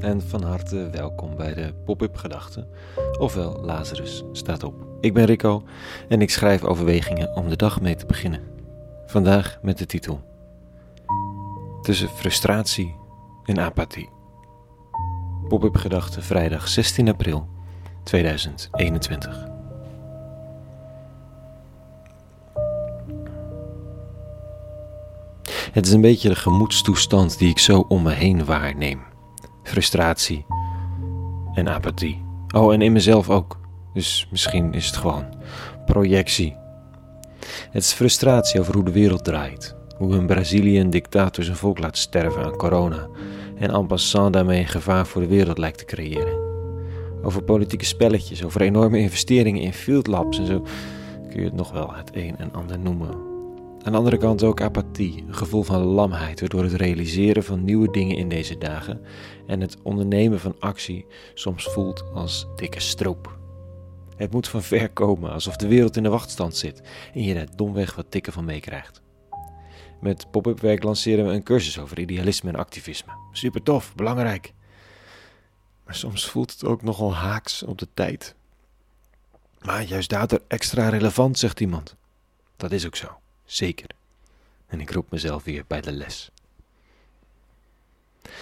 en van harte welkom bij de Pop-up Gedachten, ofwel Lazarus staat op. Ik ben Rico en ik schrijf overwegingen om de dag mee te beginnen. Vandaag met de titel Tussen frustratie en apathie. Pop-up Gedachten vrijdag 16 april 2021. Het is een beetje de gemoedstoestand die ik zo om me heen waarneem. Frustratie en apathie. Oh, en in mezelf ook. Dus misschien is het gewoon projectie. Het is frustratie over hoe de wereld draait. Hoe een Brazilië dictator zijn volk laat sterven aan corona. En en passant daarmee een gevaar voor de wereld lijkt te creëren. Over politieke spelletjes, over enorme investeringen in field labs en zo kun je het nog wel het een en ander noemen. Aan de andere kant ook apathie, een gevoel van lamheid, waardoor het realiseren van nieuwe dingen in deze dagen en het ondernemen van actie soms voelt als dikke stroop. Het moet van ver komen, alsof de wereld in de wachtstand zit en je er domweg wat tikken van meekrijgt. Met pop-up werk lanceren we een cursus over idealisme en activisme. Super tof, belangrijk. Maar soms voelt het ook nogal haaks op de tijd. Maar juist daardoor extra relevant, zegt iemand. Dat is ook zo. Zeker. En ik roep mezelf weer bij de les.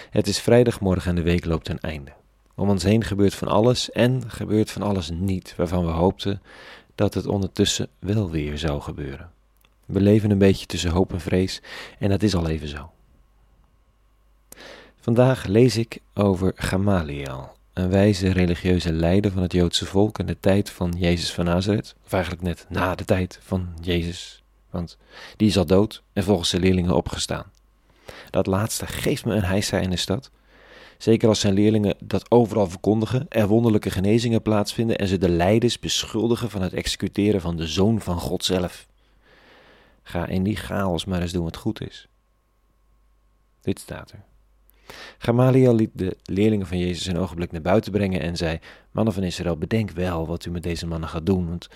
Het is vrijdagmorgen en de week loopt ten einde. Om ons heen gebeurt van alles en gebeurt van alles niet waarvan we hoopten dat het ondertussen wel weer zou gebeuren. We leven een beetje tussen hoop en vrees en dat is al even zo. Vandaag lees ik over Gamaliel, een wijze religieuze leider van het Joodse volk in de tijd van Jezus van Nazareth, of eigenlijk net na de tijd van Jezus want die is al dood en volgens zijn leerlingen opgestaan. Dat laatste geeft me een heisa in de stad. Zeker als zijn leerlingen dat overal verkondigen, er wonderlijke genezingen plaatsvinden en ze de leiders beschuldigen van het executeren van de Zoon van God zelf. Ga in die chaos maar eens doen wat goed is. Dit staat er. Gamaliel liet de leerlingen van Jezus een ogenblik naar buiten brengen en zei: Mannen van Israël, bedenk wel wat u met deze mannen gaat doen, want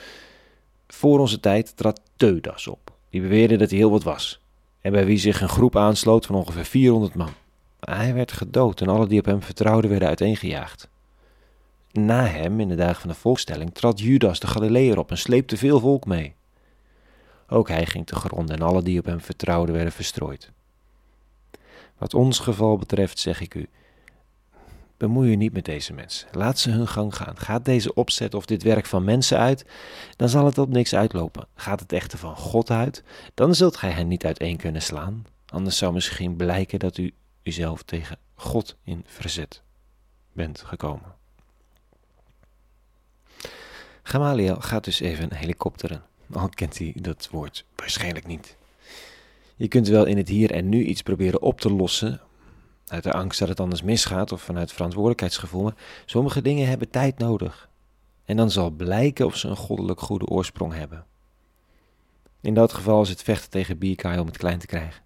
voor onze tijd trad Teudas op. Die beweerde dat hij heel wat was. En bij wie zich een groep aansloot van ongeveer 400 man. Hij werd gedood en alle die op hem vertrouwden werden uiteengejaagd. Na hem, in de dagen van de volkstelling, trad Judas de Galileër op en sleepte veel volk mee. Ook hij ging te gronden en alle die op hem vertrouwden werden verstrooid. Wat ons geval betreft zeg ik u, Bemoei je niet met deze mensen. Laat ze hun gang gaan. Gaat deze opzet of dit werk van mensen uit, dan zal het op niks uitlopen. Gaat het echter van God uit, dan zult gij hen niet uiteen kunnen slaan. Anders zou misschien blijken dat u uzelf tegen God in verzet bent gekomen. Gamaliel gaat dus even helikopteren. Al kent hij dat woord waarschijnlijk niet. Je kunt wel in het hier en nu iets proberen op te lossen, uit de angst dat het anders misgaat of vanuit verantwoordelijkheidsgevoel. Maar sommige dingen hebben tijd nodig. En dan zal blijken of ze een goddelijk goede oorsprong hebben. In dat geval is het vechten tegen bierkaai om het klein te krijgen.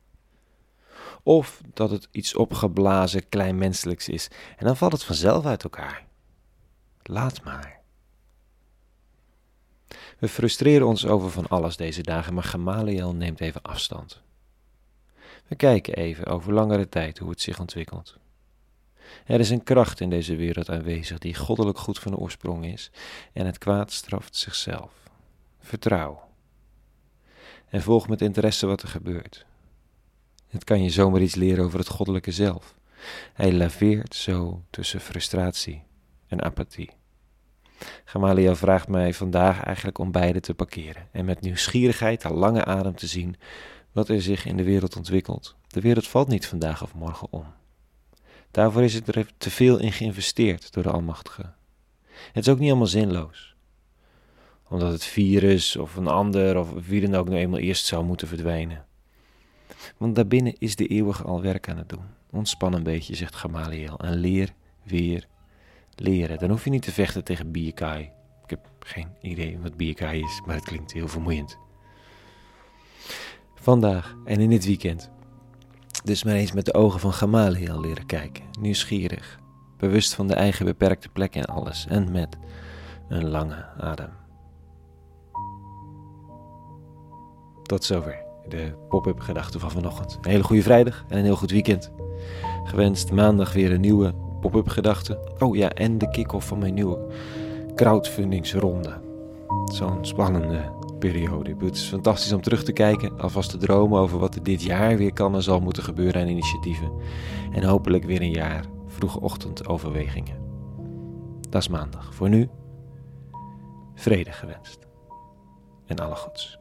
Of dat het iets opgeblazen kleinmenselijks is en dan valt het vanzelf uit elkaar. Laat maar. We frustreren ons over van alles deze dagen, maar Gamaliel neemt even afstand. We kijken even over langere tijd hoe het zich ontwikkelt. Er is een kracht in deze wereld aanwezig die goddelijk goed van oorsprong is en het kwaad straft zichzelf. Vertrouw. En volg met interesse wat er gebeurt. Het kan je zomaar iets leren over het goddelijke zelf. Hij laveert zo tussen frustratie en apathie. Gamaliel vraagt mij vandaag eigenlijk om beide te parkeren en met nieuwsgierigheid al lange adem te zien wat er zich in de wereld ontwikkelt. De wereld valt niet vandaag of morgen om. Daarvoor is er te veel in geïnvesteerd door de Almachtige. Het is ook niet allemaal zinloos. Omdat het virus of een ander of wie dan ook nou eenmaal eerst zou moeten verdwijnen. Want daarbinnen is de eeuwige al werk aan het doen. Ontspan een beetje, zegt Gamaliel, en leer weer leren. Dan hoef je niet te vechten tegen bierkaai. Ik heb geen idee wat bierkaai is, maar het klinkt heel vermoeiend vandaag en in dit weekend. Dus maar eens met de ogen van Gamaliel leren kijken, nieuwsgierig, bewust van de eigen beperkte plek in alles en met een lange adem. Tot zover de pop-up gedachten van vanochtend. Een hele goede vrijdag en een heel goed weekend. Gewenst maandag weer een nieuwe pop-up gedachten. Oh ja, en de kick-off van mijn nieuwe crowdfundingsronde. Zo'n spannende periode. Het is fantastisch om terug te kijken, alvast te dromen over wat er dit jaar weer kan en zal moeten gebeuren aan initiatieven. En hopelijk weer een jaar vroege ochtendoverwegingen. Dat is maandag. Voor nu, vrede gewenst. En alle goeds.